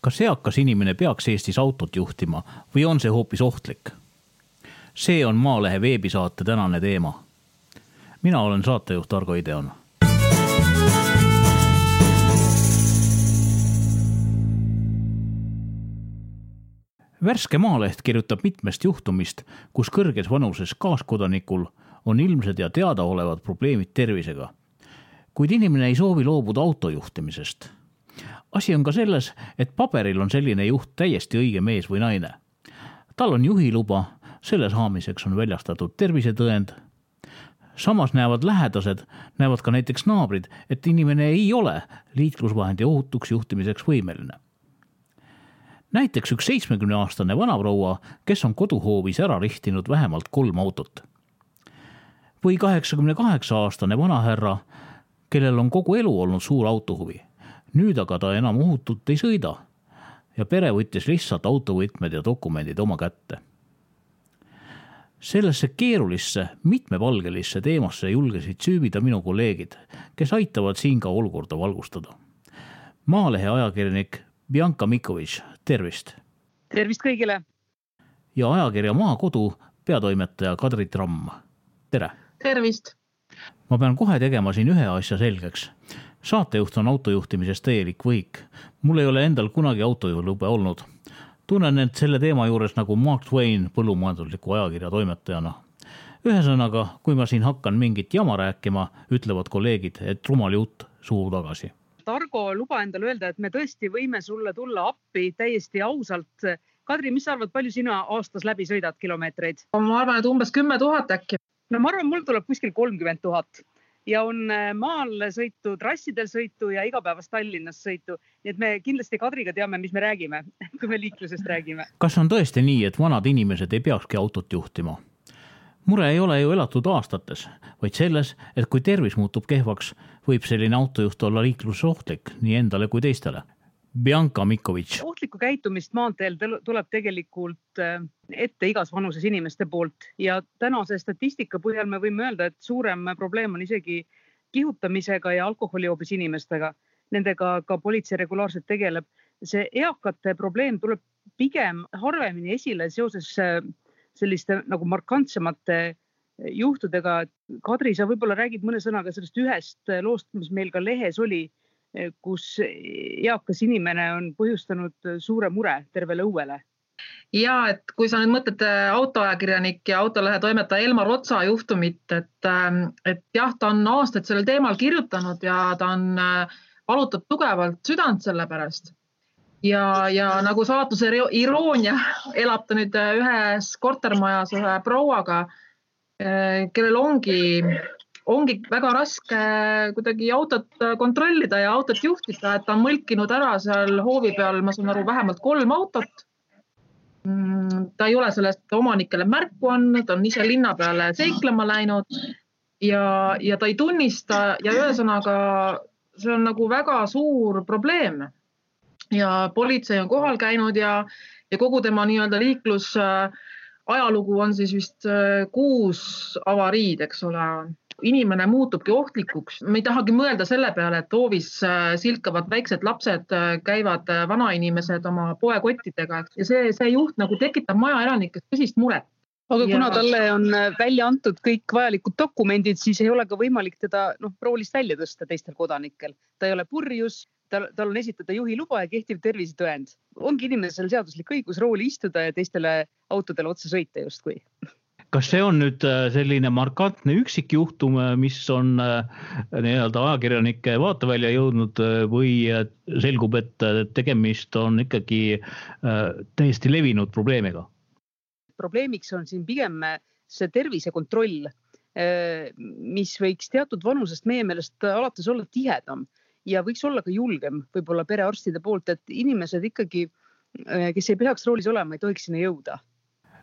kas eakas inimene peaks Eestis autot juhtima või on see hoopis ohtlik? see on Maalehe veebisaate tänane teema. mina olen saatejuht Argo Ideon. värske Maaleht kirjutab mitmest juhtumist, kus kõrges vanuses kaaskodanikul on ilmsed ja teadaolevad probleemid tervisega. kuid inimene ei soovi loobuda auto juhtimisest asi on ka selles, et paberil on selline juht täiesti õige mees või naine. tal on juhiluba, selle saamiseks on väljastatud tervisetõend. samas näevad lähedased, näevad ka näiteks naabrid, et inimene ei ole liiklusvahendi ohutuks juhtimiseks võimeline. näiteks üks seitsmekümneaastane vanaproua, kes on koduhoovis ära rihtinud vähemalt kolm autot. või kaheksakümne kaheksa aastane vanahärra, kellel on kogu elu olnud suur autohuvi nüüd aga ta enam ohutult ei sõida ja pere võttis lihtsalt autovõtmed ja dokumendid oma kätte. sellesse keerulisse, mitmepalgelisse teemasse julgesid süüvida minu kolleegid, kes aitavad siin ka olukorda valgustada. Maalehe ajakirjanik Bianca Mikovitš, tervist! tervist kõigile! ja ajakirja Maakodu peatoimetaja Kadri Tramm, tere! tervist! ma pean kohe tegema siin ühe asja selgeks saatejuht on autojuhtimises täielik võhik. mul ei ole endal kunagi autojuhilube olnud. tunnen end selle teema juures nagu Mark Twain põllumajandusliku ajakirja toimetajana. ühesõnaga, kui ma siin hakkan mingit jama rääkima, ütlevad kolleegid, et rumal jutt suu tagasi. Targo, luba endale öelda, et me tõesti võime sulle tulla appi täiesti ausalt. Kadri, mis sa arvad, palju sina aastas läbi sõidad kilomeetreid? ma arvan, et umbes kümme tuhat äkki. no ma arvan, mul tuleb kuskil kolmkümmend tuhat ja on äh, maal sõitu, trassidel sõitu ja igapäevast Tallinnas sõitu. nii et me kindlasti Kadriga teame, mis me räägime, kui me liiklusest räägime. kas on tõesti nii, et vanad inimesed ei peakski autot juhtima? mure ei ole ju elatud aastates, vaid selles, et kui tervis muutub kehvaks, võib selline autojuht olla liikluses ohtlik nii endale kui teistele Bianca Mikovitš. ohtlikku käitumist maanteel tuleb tegelikult äh, ette igas vanuses inimeste poolt ja tänase statistika põhjal me võime öelda, et suurem probleem on isegi kihutamisega ja alkoholijoobes inimestega. Nendega ka politsei regulaarselt tegeleb. see eakate probleem tuleb pigem harvemini esile seoses äh, selliste nagu markantsemate juhtudega. Kadri, sa võib-olla räägid mõne sõnaga sellest ühest loost, mis meil ka lehes oli kus eakas inimene on põhjustanud suure mure tervele õuele ja et kui sa nüüd mõtled äh, autoajakirjanik ja autolehe toimetaja Elmar Otsa juhtumit, et, ähm, et jah, ta on aastaid sellel teemal kirjutanud ja ta on äh, valutab tugevalt südant selle pärast. ja, ja nagu saatuse iroonia elab ta nüüd äh, ühes kortermajas ühe prouaga, kellel ongi ongi väga raske kuidagi autot kontrollida ja autot juhtida, et ta on mõlkinud ära seal hoovi peal, ma saan aru, vähemalt kolm autot. Mm, ta ei ole sellest omanikele märku andnud, on ise linna peale seiklema läinud ja, ja ta ei tunnista ja ühesõnaga see on nagu väga suur probleem. ja politsei on kohal käinud ja, ja kogu tema nii-öelda liiklus äh, ajalugu on siis vist äh, kuus avariid, eks ole inimene muutubki ohtlikuks, me ei tahagi mõelda selle peale, et hoovis äh, silkavad väiksed lapsed, äh, käivad äh, vanainimesed oma poekottidega ja see, see juht nagu tekitab majaelanikes tõsist muret aga kuna ja... talle on välja antud kõik vajalikud dokumendid, siis ei ole ka võimalik teda noh, roolist välja tõsta teistel kodanikel. ta ei ole purjus, tal, tal on esitada juhiluba ja kehtiv tervisetõend. ongi inimesel seaduslik õigus rooli istuda ja teistele autodele otsa sõita justkui kas see on nüüd äh, selline markantne üksikjuhtum, äh, mis on äh, nii-öelda ajakirjanike vaatevälja jõudnud või selgub, et tegemist on ikkagi täiesti levinud probleemiga? probleemiks on siin pigem see tervisekontroll, mis võiks teatud vanusest meie meelest alates olla tihedam ja võiks olla ka julgem võib-olla perearstide poolt, et inimesed ikkagi, kes ei peaks roolis olema, ei tohiks sinna jõuda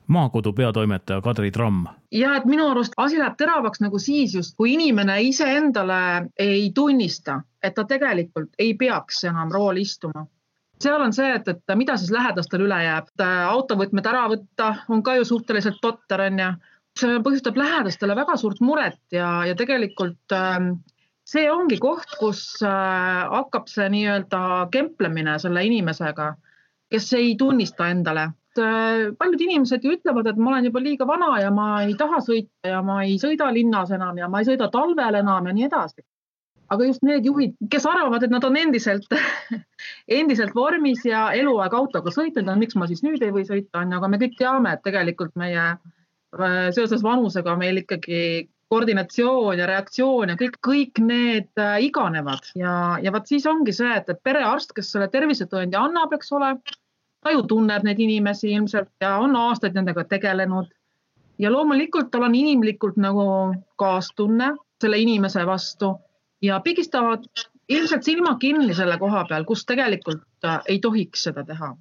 maakodu peatoimetaja Kadri Tramm. ja et minu arust asi läheb teravaks nagu siis just, kui inimene iseendale ei tunnista, et ta tegelikult ei peaks enam rooli istuma. seal on see, et, et mida siis lähedastel üle jääb, autovõtmed ära võtta on ka ju suhteliselt totter, on ju. see põhjustab lähedastele väga suurt muret ja, ja tegelikult äh, see ongi koht, kus äh, hakkab see nii-öelda kemplemine selle inimesega kes ei tunnista endale. Paljud inimesed ju ütlevad, et ma olen juba liiga vana ja ma ei taha sõita ja ma ei sõida linnas enam ja ma ei sõida talvel enam ja nii edasi. Aga just need juhid, kes arvavad, et nad on endiselt endiselt vormis ja eluaeg autoga sõitnud, miks ma siis nüüd ei või sõita, on ju, aga me kõik teame, et tegelikult meie äh, seoses vanusega meil ikkagi koordinatsioon ja reaktsioon ja kõik, kõik need äh, iganevad. Ja, ja vot siis ongi see, et, et perearst, kes selle tervisetõendi annab, eks ole, ta ju tunneb neid inimesi ilmselt ja on aastaid nendega tegelenud. ja loomulikult tal on inimlikult nagu kaastunne selle inimese vastu ja pigistavad ilmselt silma kinni selle koha peal, kus tegelikult äh, ei tohiks seda teha.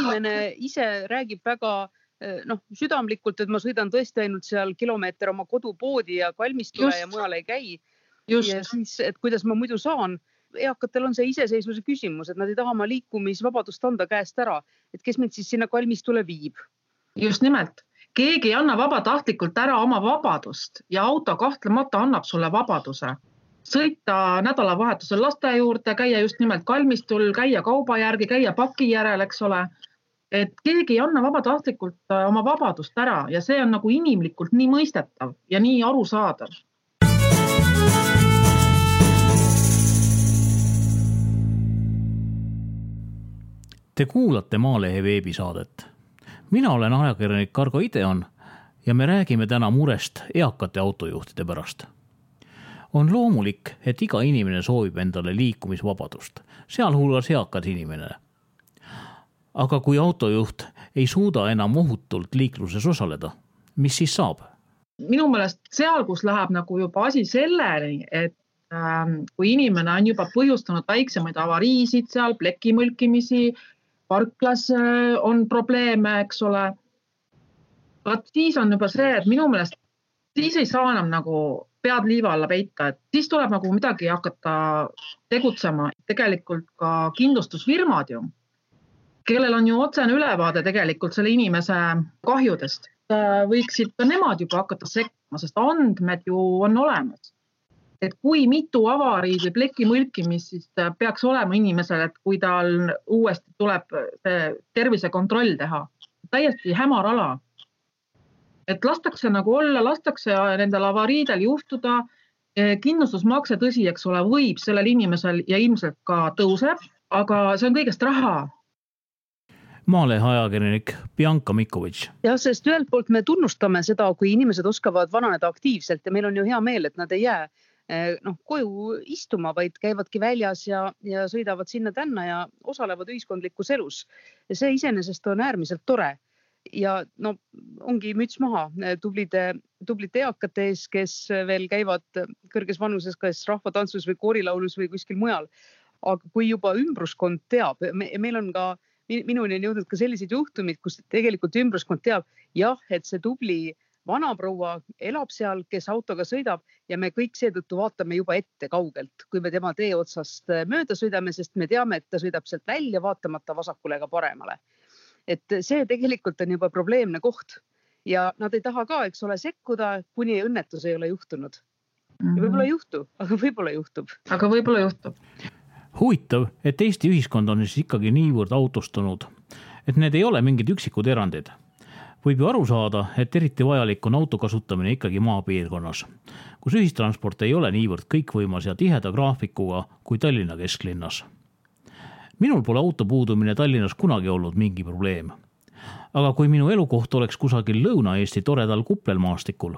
inimene ise räägib väga äh, noh, südamlikult, et ma sõidan tõesti ainult seal kilomeeter oma kodupoodi ja kalmistule ja mujal ei käi. ja siis, et kuidas ma muidu saan eakatel on see iseseisvuse küsimus, et nad ei taha oma liikumisvabadust anda käest ära, et kes mind siis sinna kalmistule viib. just nimelt, keegi ei anna vabatahtlikult ära oma vabadust ja auto kahtlemata annab sulle vabaduse sõita nädalavahetusel laste juurde, käia just nimelt kalmistul, käia kauba järgi, käia paki järel, eks ole. et keegi ei anna vabatahtlikult äh, oma vabadust ära ja see on nagu inimlikult nii mõistetav ja nii arusaadav. Te kuulate Maalehe veebisaadet. mina olen ajakirjanik Kargo Ideon ja me räägime täna murest eakate autojuhtide pärast on loomulik, et iga inimene soovib endale liikumisvabadust, sealhulgas eakad inimene. aga kui autojuht ei suuda enam ohutult liikluses osaleda, mis siis saab? minu meelest seal, kus läheb nagu juba asi selleni, et ähm, kui inimene on juba põhjustanud väiksemaid avariisid seal, pleki mõlkimisi, parklas äh, on probleeme, eks ole. vot siis on juba see, et minu meelest siis ei saa enam nagu pead liiva alla peita, et siis tuleb nagu midagi hakata tegutsema. tegelikult ka kindlustusfirmad ju, kellel on ju otsene ülevaade tegelikult selle inimese kahjudest, võiksid ka nemad juba hakata sekkuma, sest andmed ju on olemas. Et kui mitu avariid või pleki mõlkimist siis peaks olema inimesel, et kui tal uuesti tuleb see tervisekontroll teha, täiesti hämar ala et lastakse nagu olla, lastakse nendel avariidel juhtuda. Eh, kindlustusmakse, tõsi, eks ole, võib sellel inimesel ja ilmselt ka tõuseb, aga see on kõigest raha Maalehe ajakirjanik Bianca Mikovitš. jah, sest ühelt poolt me tunnustame seda, kui inimesed oskavad vananeda aktiivselt ja meil on ju hea meel, et nad ei jää noh, koju istuma, vaid käivadki väljas ja, ja sõidavad sinna-tänna ja osalevad ühiskondlikus elus. see iseenesest on äärmiselt tore ja no ongi müts maha tublide, tublide eakate ees, kes veel käivad kõrges vanuses kas rahvatantsus või koorilaulus või kuskil mujal. aga kui juba ümbruskond teab me,, meil on ka, minuni on jõudnud ka selliseid juhtumeid, kus tegelikult ümbruskond teab jah, et see tubli vanaproua elab seal, kes autoga sõidab ja me kõik seetõttu vaatame juba ette kaugelt, kui me tema tee otsast mööda sõidame, sest me teame, et ta sõidab sealt välja, vaatamata vasakule ega paremale et see tegelikult on juba probleemne koht ja nad ei taha ka, eks ole, sekkuda, kuni õnnetus ei ole juhtunud. võib-olla ei juhtu, aga võib-olla juhtub. aga võib-olla juhtub. huvitav, et Eesti ühiskond on siis ikkagi niivõrd autostunud, et need ei ole mingid üksikud erandid. Võib ju aru saada, et eriti vajalik on auto kasutamine ikkagi maapiirkonnas, kus ühistransport ei ole niivõrd kõikvõimas ja tiheda graafikuga kui Tallinna kesklinnas minul pole auto puudumine Tallinnas kunagi olnud mingi probleem. aga kui minu elukoht oleks kusagil Lõuna-Eesti toredal kuplelmaastikul,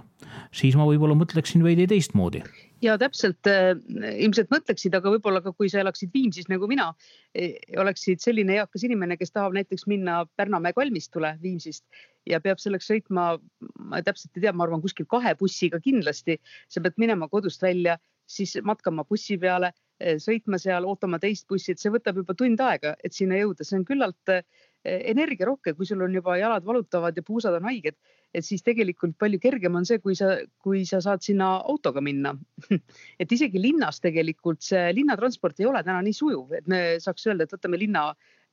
siis ma võib-olla mõtleksin veidi teistmoodi. Ja täpselt äh, ilmselt mõtleksid, aga võib-olla ka kui sa elaksid Viimsis nagu mina, e, oleksid selline eakas inimene, kes tahab näiteks minna Pärnamäe kalmistule Viimsist ja peab selleks sõitma, ma täpselt ei tea, ma arvan kuskil kahe bussiga kindlasti, sa pead minema kodust välja, siis matkama bussi peale Eh, sõitma seal, ootama teist bussi, et see võtab juba tund aega, et sinna jõuda, see on küllalt eh, energiarohke, kui sul on juba jalad valutavad ja puusad on haiged, et siis tegelikult palju kergem on see, kui sa, kui sa saad sinna autoga minna. Et isegi linnas tegelikult see linnatransport ei ole täna nii sujuv, et me saaks öelda, et võtame linna,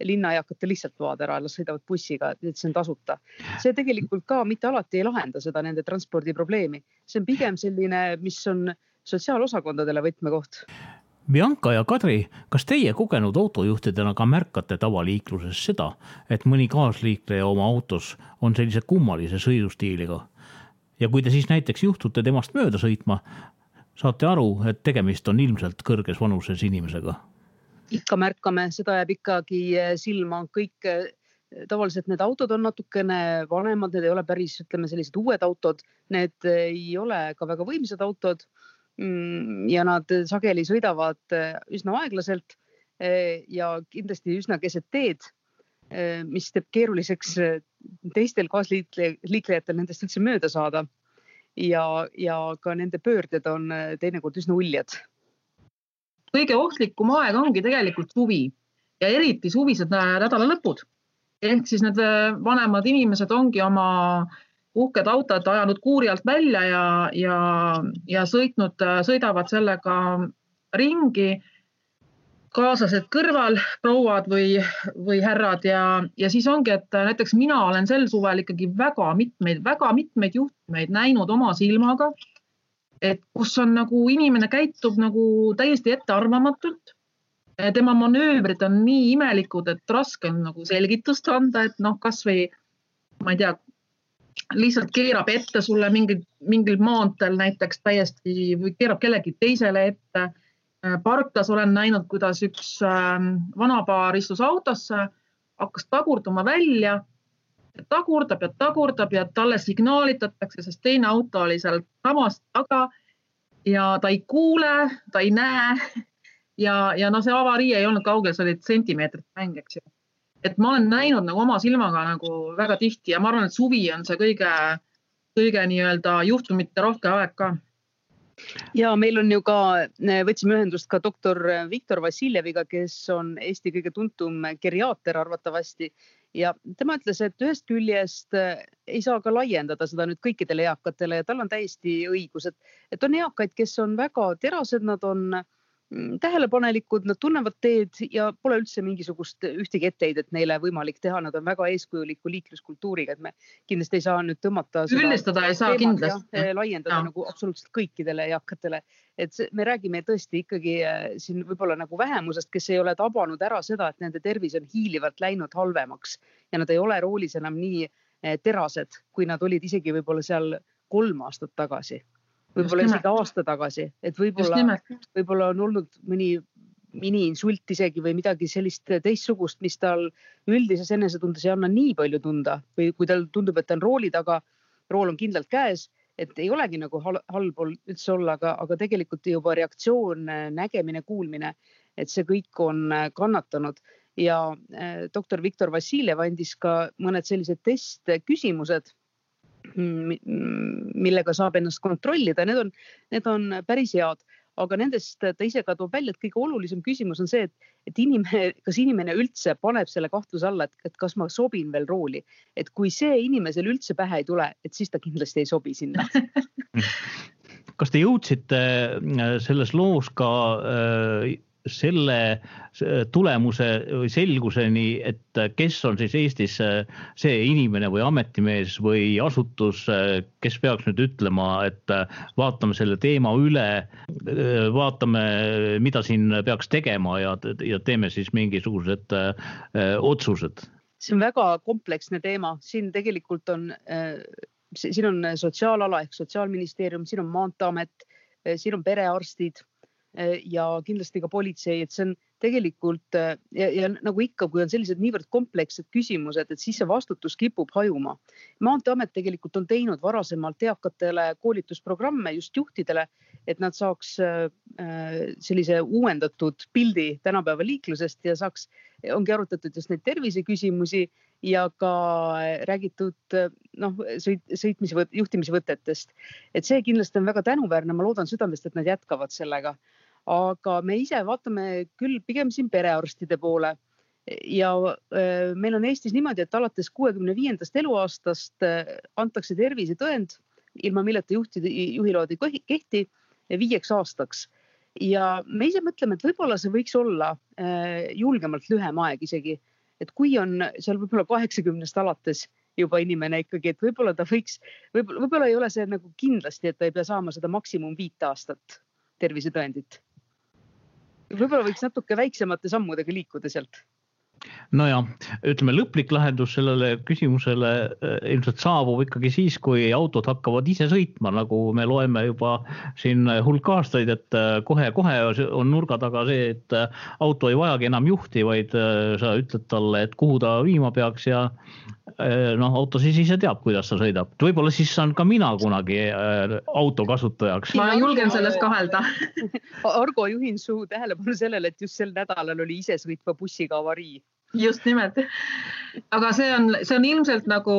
linnaeakate lihtsalt load ära, las sõidavad bussiga, et see on tasuta. see tegelikult ka mitte alati ei lahenda seda nende transpordiprobleemi, see on pigem selline, mis on sotsiaalosakondadele võtmekoht Bianca ja Kadri, kas teie kogenud autojuhtidena ka märkate tavaliikluses seda, et mõni kaasliikleja oma autos on sellise kummalise sõidustiiliga? ja kui te siis näiteks juhtute temast mööda sõitma, saate aru, et tegemist on ilmselt kõrges vanuses inimesega? ikka märkame, seda jääb ikkagi silma, kõik tavaliselt need autod on natukene vanemad, need ei ole päris, ütleme, sellised uued autod, need ei ole ka väga võimsad autod ja nad sageli sõidavad äh, üsna aeglaselt äh, ja kindlasti üsna keset teed, äh, mis teeb keeruliseks teistel kaasliiklejatel nendest üldse mööda saada. ja, ja ka nende pöörded on teinekord üsna uljad. kõige ohtlikum aeg ongi tegelikult suvi ja eriti suvised nädalalõpud ehk siis need vanemad inimesed ongi oma äh, uhked autod ajanud kuuri alt välja ja, ja, ja sõitnud, sõidavad sellega ringi. kaaslased kõrval, prouad või, või härrad ja, ja siis ongi, et näiteks mina olen sel suvel ikkagi väga mitmeid, väga mitmeid juhtumeid näinud oma silmaga. et kus on nagu inimene käitub nagu täiesti ettearvamatult tema manöövrid on nii imelikud, et raske on nagu selgitust anda, et noh, kasvõi ma ei tea, lihtsalt keerab ette sulle mingil, mingil maanteel näiteks täiesti või keerab kellegi teisele ette. Parklas olen näinud, kuidas üks ähm, vanapaar istus autosse, hakkas tagurduma välja, tagurdab ja tagurdab ja talle signaalitatakse, sest teine auto oli seal samas taga ja ta ei kuule, ta ei näe. Ja, ja noh, see avarii ei olnud kaugel, see oli sentimeetrit mäng, eks ju et ma olen näinud nagu oma silmaga nagu väga tihti ja ma arvan, et suvi on see kõige, kõige nii-öelda juhtumite rohke aeg ka. Ja meil on ju ka, võtsime ühendust ka doktor Viktor Vassiljeviga, kes on Eesti kõige tuntum geriaater arvatavasti. Ja tema ütles, et ühest küljest ei saa ka laiendada seda nüüd kõikidele eakatele ja tal on täiesti õigus, et, et on eakaid, kes on väga terased, nad on äh, tähelepanelikud, nad tunnevad teed ja pole üldse mingisugust ühtegi etteheidet neile võimalik teha, nad on väga eeskujuliku liikluskultuuriga, et me kindlasti ei saa nüüd tõmmata. üldistada ei saa kindlasti. laiendada ja. nagu absoluutselt kõikidele eakatele, et see, me räägime tõesti ikkagi äh, siin võib-olla nagu vähemusest, kes ei ole tabanud ära seda, et nende tervis on hiilivalt läinud halvemaks ja nad ei ole roolis enam nii äh, terased, kui nad olid isegi võib-olla seal kolm aastat tagasi võib-olla isegi aasta tagasi, et võib-olla, võib-olla on olnud mõni miniinsult isegi või midagi sellist teistsugust, mis tal üldises enesetundes ei anna nii palju tunda või kui tal tundub, et ta on rooli taga, rool on kindlalt käes, et ei olegi nagu halb üldse olla, aga, aga tegelikult juba reaktsioon, nägemine, kuulmine, et see kõik on kannatanud. Ja eh, doktor Viktor Vassiljev andis ka mõned sellised testküsimused millega saab ennast kontrollida, need on, need on päris head, aga nendest ta ise ka toob välja, et kõige olulisem küsimus on see, et, et inimene, kas inimene üldse paneb selle kahtluse alla, et, kas ma sobin veel rooli, et kui see inimesel üldse pähe ei tule, et siis ta kindlasti ei sobi sinna. Kas te jõudsite äh, selles loos ka äh, selle tulemuse või selguseni, et kes on siis Eestis see inimene või ametimees või asutus, kes peaks nüüd ütlema, et vaatame selle teema üle, vaatame, mida siin peaks tegema ja, ja teeme siis mingisugused otsused? see on väga kompleksne teema, siin tegelikult on, siin on sotsiaalala ehk Sotsiaalministeerium, siin on Maanteeamet, siin on perearstid Äh, ja kindlasti ka politsei, et see on tegelikult äh, ja, ja nagu ikka, kui on sellised niivõrd komplekssed küsimused, et siis see vastutus kipub hajuma. maanteeamet tegelikult on teinud varasemalt eakatele koolitusprogramme just juhtidele, et nad saaks äh, sellise uuendatud pildi tänapäeva liiklusest ja saaks, ongi arutatud just neid terviseküsimusi ja ka räägitud noh, sõit, sõitmise, juhtimise võtetest. et see kindlasti on väga tänuväärne, ma loodan südamest, et nad jätkavad sellega aga me ise vaatame küll pigem siin perearstide poole. Ja meil on Eestis niimoodi, et alates kuuekümne viiendast eluaastast antakse tervisetõend, ilma milleta juhtide, juhiload ei kehti viieks aastaks. ja me ise mõtleme, et võib-olla see võiks olla julgemalt lühem aeg isegi, et kui on seal võib-olla kaheksakümnest alates juba inimene ikkagi, et võib-olla ta võiks, võib-olla, võib-olla ei ole see nagu kindlasti, et ta ei pea saama seda maksimum viit aastat tervisetõendit võib-olla võiks natuke väiksemate sammudega liikuda sealt nojah, ütleme lõplik lahendus sellele küsimusele äh, ilmselt saabub ikkagi siis, kui autod hakkavad ise sõitma, nagu me loeme juba siin hulk aastaid, et kohe-kohe äh, on nurga taga see, et äh, auto ei vajagi enam juhti, vaid sa ütled talle, et kuhu ta viima peaks ja noh, auto siis ise teab, kuidas ta sõidab. võib-olla siis saan ka mina kunagi auto kasutajaks. ma julgen selles kahelda Argo, juhin su tähelepanu sellele, et just sel nädalal oli isesõitva bussiga avarii just nimelt. aga see on, see on ilmselt nagu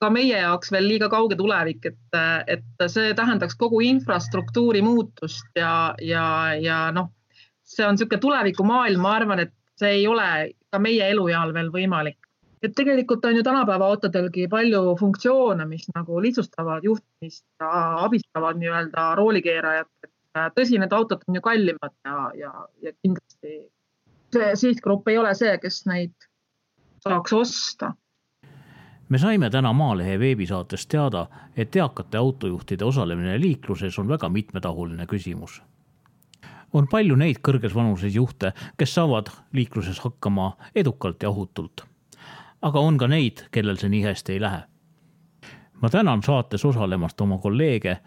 ka meie jaoks veel liiga kauge tulevik, et, et see tähendaks kogu infrastruktuuri muutust ja, ja, ja noh, see on niisugune tulevikumaailm, ma arvan, et see ei ole ka meie elueal veel võimalik. et tegelikult on ju tänapäeva autodelgi palju funktsioone, mis nagu lihtsustavad juhtimist abistavad nii-öelda roolikeerajat. tõsi, need autod on ju kallimad ja, ja, ja kindlasti see sihtgrupp ei ole see, kes neid saaks osta. me saime täna Maalehe veebisaates teada, et eakate autojuhtide osalemine liikluses on väga mitmetahuline küsimus. on palju neid kõrges vanuses juhte, kes saavad liikluses hakkama edukalt ja ohutult. aga on ka neid, kellel see nii hästi ei lähe. ma tänan saates osalemast oma kolleege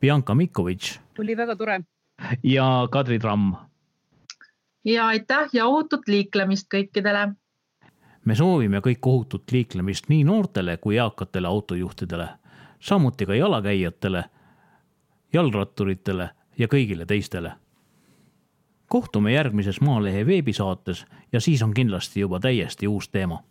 Bianca Mikovitš. oli väga tore. ja Kadri Tramm ja aitäh ja ohutut liiklemist kõikidele. me soovime kõik ohutut liiklemist nii noortele kui eakatele autojuhtidele, samuti ka jalakäijatele, jalgratturitele ja kõigile teistele. kohtume järgmises Maalehe veebisaates ja siis on kindlasti juba täiesti uus teema